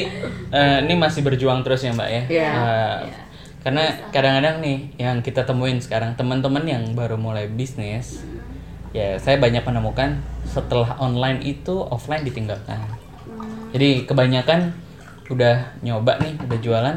eh, ini masih berjuang terus ya mbak ya Iya. Eh, karena kadang-kadang nih yang kita temuin sekarang teman-teman yang baru mulai bisnis ya saya banyak menemukan setelah online itu offline ditinggalkan jadi kebanyakan udah nyoba nih udah jualan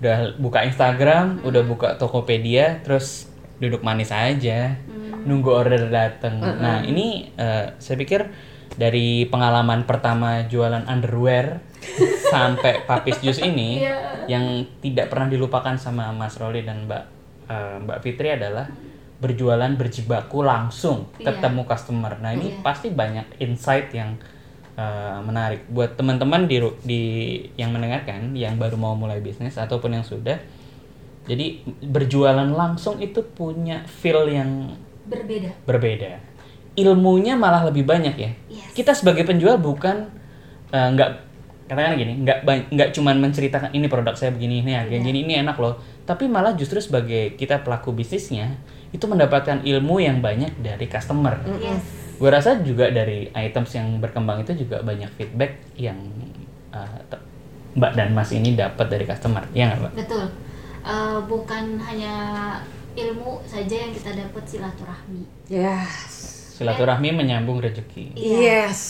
udah buka Instagram udah buka Tokopedia terus duduk manis aja nunggu order datang nah ini eh, saya pikir dari pengalaman pertama jualan underwear sampai papis jus ini Iya. yang tidak pernah dilupakan sama Mas Roli dan Mbak eh, Mbak Fitri adalah berjualan berjibaku langsung Iya. ketemu customer. Nah ini Iya. pasti banyak insight yang eh, menarik buat teman-teman di, di yang mendengarkan yang baru mau mulai bisnis ataupun yang sudah. Jadi berjualan langsung itu punya feel yang Berbeda. berbeda. Ilmunya malah lebih banyak ya. Yes. Kita sebagai penjual bukan eh, nggak katakan gini, nggak nggak cuman menceritakan ini produk saya begini ini harga gini ini enak loh, tapi malah justru sebagai kita pelaku bisnisnya itu mendapatkan ilmu yang banyak dari customer. Yes. Gue rasa juga dari items yang berkembang itu juga banyak feedback yang te- Mbak dan Mas ini dapat dari customer, ya nggak Mbak? Betul. Eh, bukan hanya ilmu saja yang kita dapat silaturahmi. Yes. Silaturahmi menyambung rezeki. Iya. Yes.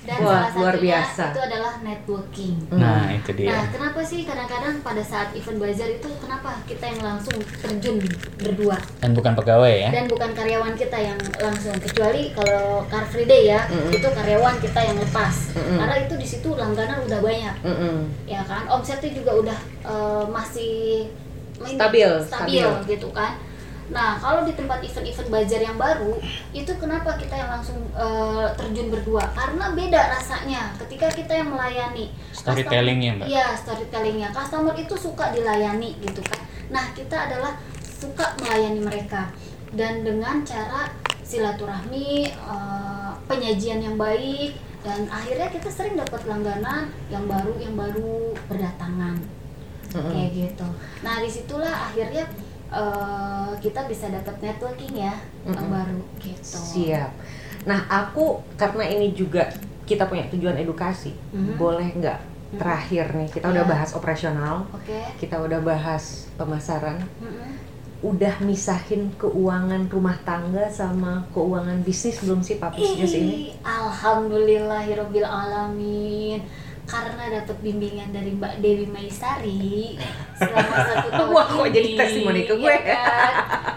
Dan Wah, salah luar satunya biasa. itu adalah networking. Nah itu dia. Nah, kenapa sih kadang-kadang pada saat event bazar itu kenapa kita yang langsung terjun berdua Dan bukan pegawai ya? dan bukan karyawan kita yang langsung kecuali kalau Car Free Day ya itu karyawan kita yang lepas karena itu di situ langganan udah banyak Mm-mm. ya kan omsetnya juga udah eh, masih Stabil, stabil stabil. gitu kan nah kalau di tempat event-event bazar yang baru itu kenapa kita yang langsung eh, terjun berdua? Karena beda rasanya ketika kita yang melayani. Storytellingnya, Mbak. iya storytellingnya. Customer itu suka dilayani gitu kan. Nah kita adalah suka melayani mereka. Dan dengan cara silaturahmi eh, penyajian yang baik dan akhirnya kita sering dapat langganan yang baru yang baru berdatangan. Kayak gitu. Nah di situlah akhirnya eh, kita bisa dapat networking ya yang Mm-mm. baru gitu Siap. Nah, aku karena ini juga kita punya tujuan edukasi, Mhm. boleh nggak terakhir nih kita udah Iya. bahas operasional, oke kita udah bahas pemasaran, Mm-mm. udah misahin keuangan rumah tangga sama keuangan bisnis belum sih Pak Pisjus ini? Ih, Alhamdulillahirobbil alamin karena dapat bimbingan dari Mbak Dewi Maisari selama satu tahun Wah, kok ini, jadi testimoni ke gue? ya kan?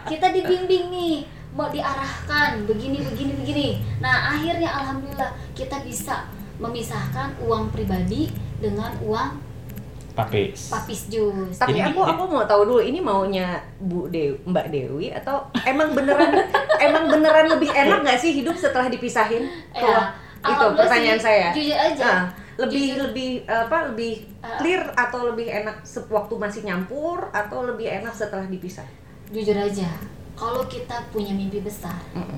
kita dibimbing nih mau diarahkan begini begini begini nah akhirnya alhamdulillah kita bisa memisahkan uang pribadi dengan uang Papis. papis jus Tapi aku aku mau tahu dulu ini maunya Bu Dewi, Mbak Dewi atau emang beneran emang beneran lebih enak nggak sih hidup setelah dipisahin? Ya, Kalau itu pertanyaan sih, saya. jujur aja. Ah, lebih Jujur. lebih apa lebih Ah. clear atau lebih enak waktu masih nyampur atau lebih enak setelah dipisah? jujur aja kalau kita punya mimpi besar Mm-mm.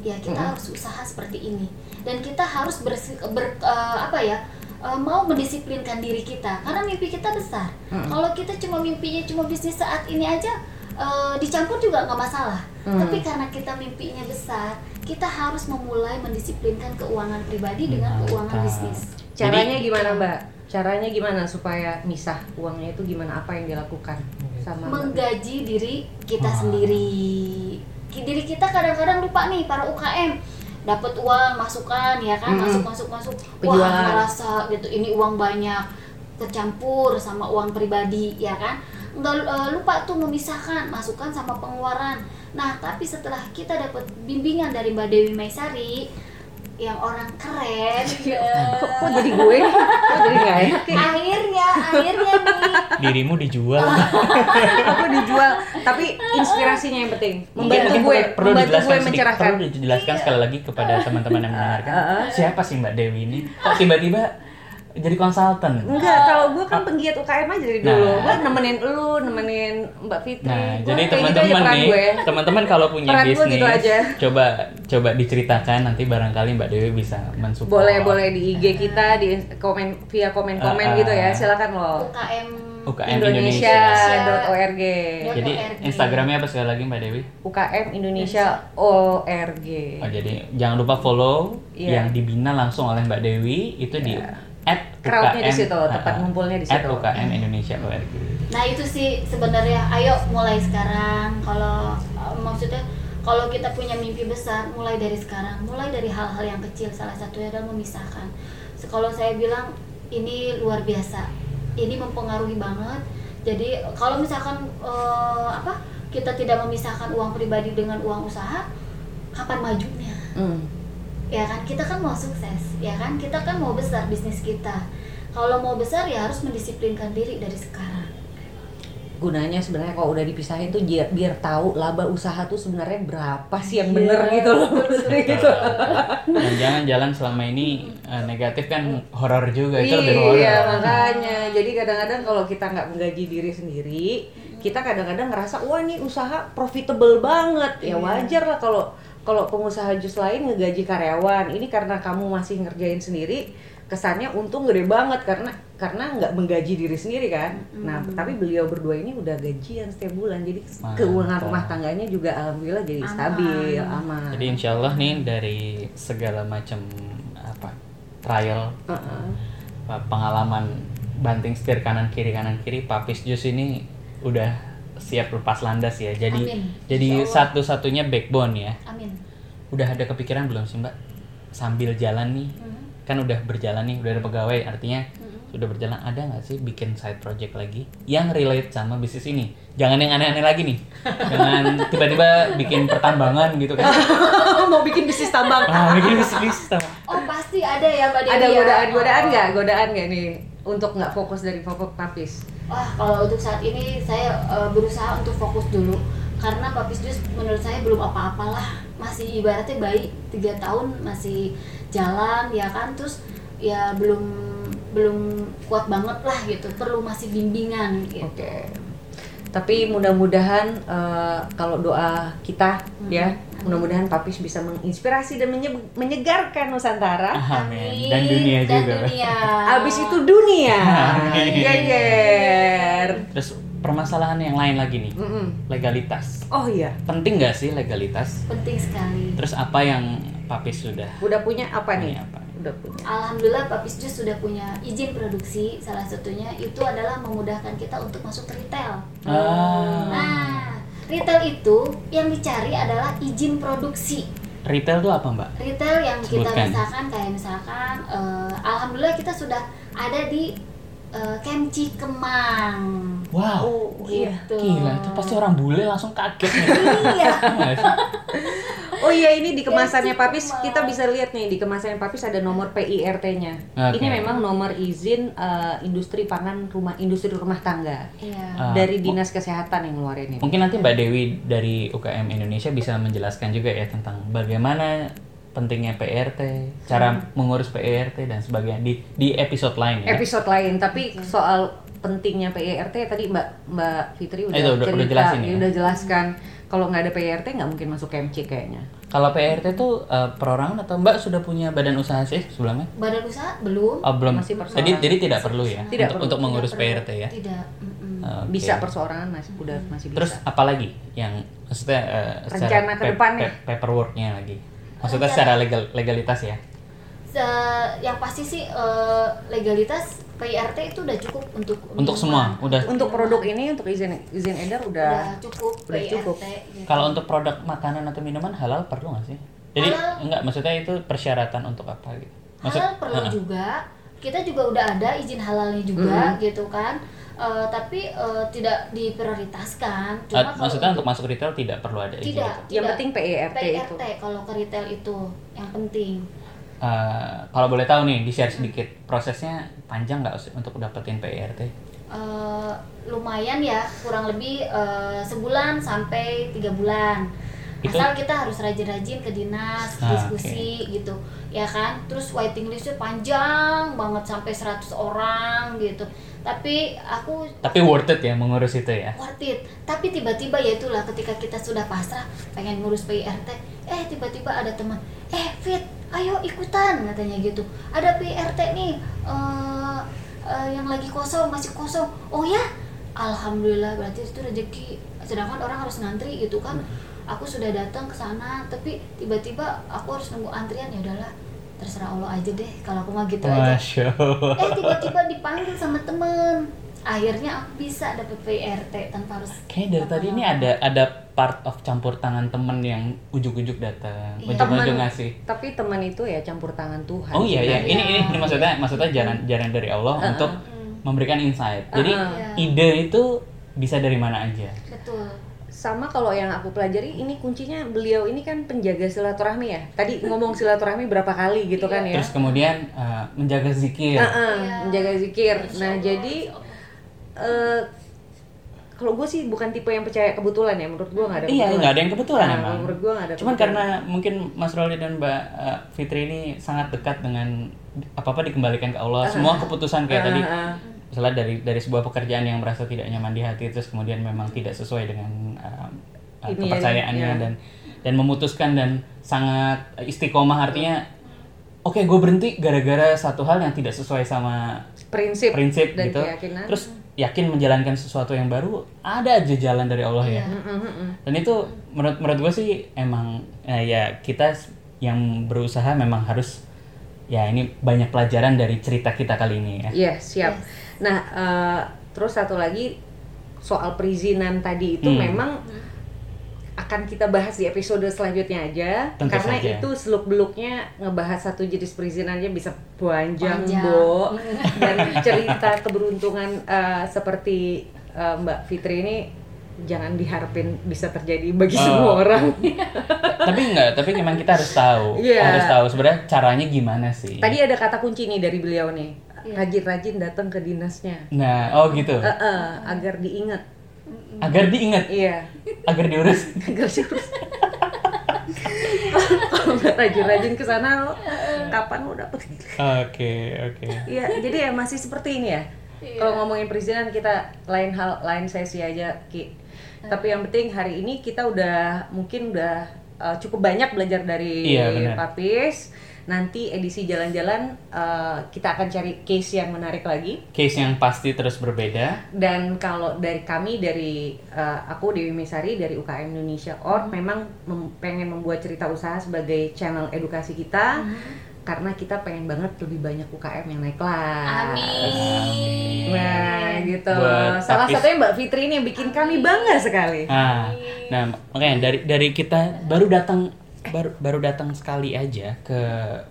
ya kita Mm-mm. harus usaha seperti ini dan kita harus bersi- ber, eh, apa ya eh, mau mendisiplinkan diri kita karena mimpi kita besar Mm-mm. kalau kita cuma mimpinya cuma bisnis saat ini aja eh, dicampur juga nggak masalah. Hmm. Tapi karena kita mimpinya besar, kita harus memulai mendisiplinkan keuangan pribadi dengan keuangan bisnis. Caranya gimana Mbak? Caranya gimana supaya misah uangnya itu gimana? Apa yang dilakukan sama Mbak? Menggaji diri kita Wah. sendiri. Diri kita kadang-kadang lupa nih para UKM dapat uang masukan ya kan Mm-mm. masuk masuk masuk Penjualan. wah ngerasa gitu ini uang banyak tercampur sama uang pribadi ya kan nggak eh, lupa tuh memisahkan masukan sama pengeluaran nah tapi setelah kita dapat bimbingan dari Mbak Dewi Maisari yang orang keren Kok, kok jadi gue? Kok jadi nggak enak ya? akhirnya akhirnya nih Dirimu dijual. Aku dijual, tapi inspirasinya yang penting. Membantu Mungkin gue, perlu membantu dijelaskan gue sedikit- mencerahkan. Perlu dijelaskan sekali lagi kepada teman-teman yang mendengarkan. Siapa sih Mbak Dewi ini? Kok tiba-tiba jadi konsultan? Enggak, kalau gue kan penggiat UKM aja dari dulu. Nah. Gue nemenin lu, nemenin Mbak Fitri. Nah, Gua jadi gitu teman-teman peran nih, gue. teman-teman kalau punya Peran gue bisnis, gitu aja. coba coba diceritakan nanti barangkali Mbak Dewi bisa mensupport. Boleh, boleh di IG kita, di komen via komen-komen Ah, ah. gitu ya. Silakan loh. UKM UKM Indonesia. Indonesia.org. Jadi .org. Instagramnya apa sekali lagi Mbak Dewi? UKM Indonesia ORG. Oh jadi jangan lupa follow Iya. yang dibina langsung oleh Mbak Dewi itu di Iya. At Crowdnya di situ, tempat ngumpulnya di at situ. UKM Indonesia ORG. Nah itu sih sebenarnya ayo mulai sekarang kalau uh, maksudnya kalau kita punya mimpi besar mulai dari sekarang mulai dari hal-hal yang kecil salah satunya adalah memisahkan. Kalau saya bilang ini luar biasa ini mempengaruhi banget. Jadi kalau misalkan uh, apa kita tidak memisahkan uang pribadi dengan uang usaha kapan majunya? Hmm. Ya kan kita kan mau sukses ya kan? Kita kan mau besar bisnis kita. Kalau mau besar ya harus mendisiplinkan diri dari sekarang. Gunanya sebenarnya kalau udah dipisahin tuh biar, biar tahu laba usaha tuh sebenarnya berapa sih yang Iya, bener gitu loh. gitu. Dan jangan jalan selama ini eh, negatif kan horor juga itu lebih horor. iya makanya. Jadi kadang-kadang kalau kita nggak menggaji diri sendiri kita kadang-kadang ngerasa wah ini usaha profitable banget. Ya Iya. wajar lah kalau kalau pengusaha jus lain ngegaji karyawan ini karena kamu masih ngerjain sendiri kesannya untung gede banget karena karena nggak menggaji diri sendiri kan nah tapi beliau berdua ini udah gajian setiap bulan jadi Mantap. keuangan rumah tangganya juga alhamdulillah jadi Aman. stabil aman Jadi insya Allah nih dari segala macam apa trial Heeh. eh, pengalaman banting setir kanan kiri kanan kiri Papis Jus ini udah siap lepas landas ya. Jadi Amin. jadi satu-satunya backbone ya. amin Udah ada kepikiran belum sih Mbak sambil jalan nih Mhm. kan udah berjalan nih udah ada pegawai artinya Mhm. sudah berjalan ada nggak sih bikin side project lagi yang relate sama bisnis ini jangan yang aneh-aneh lagi nih jangan tiba-tiba bikin pertambangan gitu kan mau bikin bisnis tambang ah bikin bisnis sama oh pasti ada ya mbak Dewi ada ya? godaan godaan Oh. nggak godaan nggak nih untuk nggak fokus dari popok papis Wah, kalau untuk saat ini saya eh, berusaha untuk fokus dulu. Karena Papis Jus menurut saya belum apa-apalah. Masih ibaratnya bayi tiga tahun masih jalan ya kan? Terus ya belum belum kuat banget lah gitu. Perlu masih bimbingan gitu. oke. Tapi mudah-mudahan eh, kalau doa kita ya mudah-mudahan papis bisa menginspirasi dan menye- menyegarkan Nusantara amin dan dunia dan juga dunia. abis itu dunia Amin. geger terus permasalahan yang lain lagi nih Mm-mm. legalitas oh iya penting nggak sih legalitas penting sekali. terus apa yang Papis sudah udah punya apa nih Punya apa? udah punya Alhamdulillah Papis Jus sudah punya izin produksi. Salah satunya itu adalah memudahkan kita untuk masuk ke retail. ah, Nah, retail itu yang dicari adalah izin produksi. retail tuh apa mbak Retail yang kita Sebutkan. misalkan kayak misalkan eh, alhamdulillah kita sudah ada di eh, Kemci Kemang. wow oh iya Gitu. gila itu pasti orang bule langsung kaget nih Iya. Oh iya ini di kemasannya Papis kita bisa lihat nih di kemasannya Papis ada nomor PIRT-nya. Oke. Ini memang nomor izin eh, industri pangan rumah industri rumah tangga Iya. Ah, dari dinas kesehatan yang ngeluarin ini. Mungkin nanti Mbak Dewi dari UKM Indonesia bisa menjelaskan juga ya tentang bagaimana pentingnya PRT, cara mengurus PRT dan sebagainya di di episode lain ya. Episode lain tapi soal pentingnya PIRT tadi Mbak Mbak Fitri udah Eh, itu udah- udah cerita, jelasin ya? udah jelaskan Kalau nggak ada PIRT nggak mungkin masuk KMC kayaknya. Kalau PRT itu eh, perorangan atau Mbak sudah punya badan usaha sih sebelumnya? badan usaha belum Oh, belum. Masih persoalan. Jadi jadi tidak perlu ya Tidak untuk, perlu. untuk mengurus Tidak perlu. PRT ya. tidak. Oke. Bisa perseorangan masih udah masih bisa. Terus apa lagi yang maksudnya eh, Rencana ke depannya? pe- paperworknya lagi? Maksudnya Rencana- secara legal legalitas ya? Se- yang pasti sih eh, legalitas PIRT itu udah cukup untuk Untuk semua, udah. untuk produk ini untuk izin izin edar udah udah, cukup udah PIRT cukup. gitu. Kalau untuk produk makanan atau minuman halal perlu nggak sih? Jadi Halal. enggak maksudnya itu persyaratan untuk apa gitu? Maksud, halal perlu Heeh. juga kita juga udah ada izin halalnya juga gitu kan Eh, tapi eh, tidak diprioritaskan cuma kalau maksudnya untuk- untuk masuk retail tidak perlu ada izin tidak, itu. Yang tidak. penting PIRT itu. PIRT kalau ke retail itu yang penting Eh, kalau boleh tahu nih, di share sedikit prosesnya panjang nggak untuk dapetin PIRT? Eh, lumayan ya kurang lebih eh, sebulan sampai tiga bulan Itu- asal kita harus rajin-rajin ke dinas Ah, diskusi gitu. Ya kan? Terus waiting listnya panjang banget sampai 100 orang gitu. Tapi aku Tapi worth it ya mengurus itu ya? worth it. Tapi tiba-tiba ya itulah ketika kita sudah pasrah pengen ngurus PIRT eh tiba-tiba ada teman eh Fit ayo ikutan katanya gitu. Ada PIRT nih eh, eh, yang lagi kosong masih kosong. Oh ya? Alhamdulillah berarti itu rezeki. Sedangkan orang harus ngantri gitu kan aku sudah datang ke sana tapi tiba-tiba aku harus nunggu antrian ya udahlah terserah Allah aja deh kalau aku mah gitu aja Masya Allah. eh tiba-tiba dipanggil sama temen akhirnya aku bisa dapet PRT tanpa harus Kayaknya dari tadi ini ada ada part of campur tangan temen yang ujuk-ujuk datang, Iya. ujuk-ujuk Temen. ngasih. Tapi teman itu ya campur tangan Tuhan. Oh iya ya, sebenarnya. ini ini, ini maksudnya maksudnya jalan jalan dari Allah Uh-uh. untuk memberikan insight. Jadi Uh-uh. Iya. ide itu bisa dari mana aja. betul Sama kalau yang aku pelajari ini kuncinya beliau ini kan penjaga silaturahmi ya. Tadi ngomong silaturahmi berapa kali gitu kan ya. Terus kemudian uh, menjaga zikir. Heeh, Iya. menjaga zikir. Insya Nah, Allah, jadi eh kalau gue sih bukan tipe yang percaya kebetulan ya. Menurut gue nggak ada Iya, nggak ada yang kebetulan Nah, emang. Menurut gue nggak ada. Cuman kebetulan. karena mungkin Mas Roli dan Mbak uh, Fitri ini sangat dekat dengan apa-apa dikembalikan ke Allah. Semua keputusan kayak Ah, tadi ah. Misalnya dari dari sebuah pekerjaan yang merasa tidak nyaman di hati terus kemudian memang tidak sesuai dengan uh, uh, Ini ya, kepercayaannya ya. dan dan memutuskan dan sangat istiqomah artinya oke gue berhenti gara-gara satu hal yang tidak sesuai sama prinsip, prinsip dan gitu keyakinan. terus yakin menjalankan sesuatu yang baru ada aja jalan dari Allah ya mm. dan itu menurut menurut gue sih emang eh, ya kita yang berusaha memang harus ya ini banyak pelajaran dari cerita kita kali ini ya Iya, siap. Nah, eh, terus satu lagi soal perizinan tadi itu Hmm. memang akan kita bahas di episode selanjutnya aja Tentu karena saja. itu seluk beluknya ngebahas satu jenis perizinannya bisa panjang, Panjang. bo dan cerita keberuntungan eh, seperti eh, Mbak Fitri ini jangan diharapin bisa terjadi bagi Oh. semua orang. tapi enggak tapi memang kita harus tahu Iya. harus tahu sebenarnya caranya gimana sih Tadi ada kata kunci nih dari beliau nih, rajin-rajin datang ke dinasnya, nah oh gitu Eh, eh, agar diingat. agar diingat Iya. agar diurus Agar diurus. Kalau nggak rajin-rajin ke sana lo kapan lo dapet? oke oke Iya, jadi ya masih seperti ini ya. Kalau ngomongin perizinan kita lain hal lain sesi aja Ki. Tapi yang penting hari ini kita udah mungkin udah uh, cukup banyak belajar dari Iya, benar. Papis. Nanti edisi jalan-jalan uh, kita akan cari case yang menarik lagi. case yang pasti terus berbeda Dan kalau dari kami dari uh, aku Dewi Mesari dari UKM Indonesia Org memang mem- pengen membuat cerita usaha sebagai channel edukasi kita karena kita pengen banget lebih banyak UKM yang naik kelas. amin Nah, gitu. Buat Salah Papis. satunya Mbak Fitri ini yang bikin kami bangga sekali. nah nah makanya dari dari kita baru datang baru baru datang sekali aja ke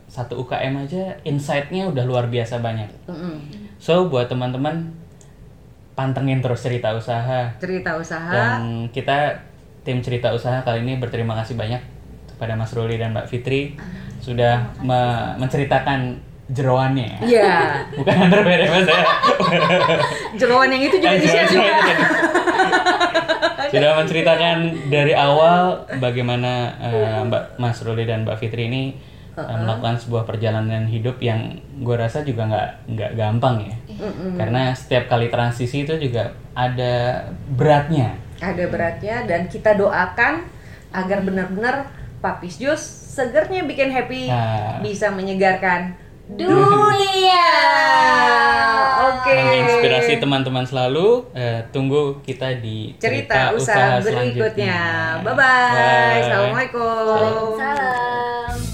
satu UKM aja insight-nya udah luar biasa banyak Mm-mm. so buat teman-teman pantengin terus cerita usaha Cerita usaha. Dan kita tim cerita usaha kali ini berterima kasih banyak kepada Mas Ruli dan Mbak Fitri sudah me- menceritakan jeroannya. Iya. Bukan underwear ya Mas ya. Jeroan yang itu juga Eh, di-share jeroan- juga. Sudah menceritakan dari awal bagaimana eh, Mbak Mas Ruli dan Mbak Fitri ini eh, melakukan sebuah perjalanan hidup yang gue rasa juga nggak nggak gampang ya. Karena setiap kali transisi itu juga ada beratnya. ada beratnya dan kita doakan agar benar-benar Papis Jus segernya bikin happy Nah. bisa menyegarkan dunia. Oke. menginspirasi teman-teman selalu eh, tunggu kita di Cerita usaha berikutnya. Bye bye. Bye. Assalamualaikum. Waalaikumsalam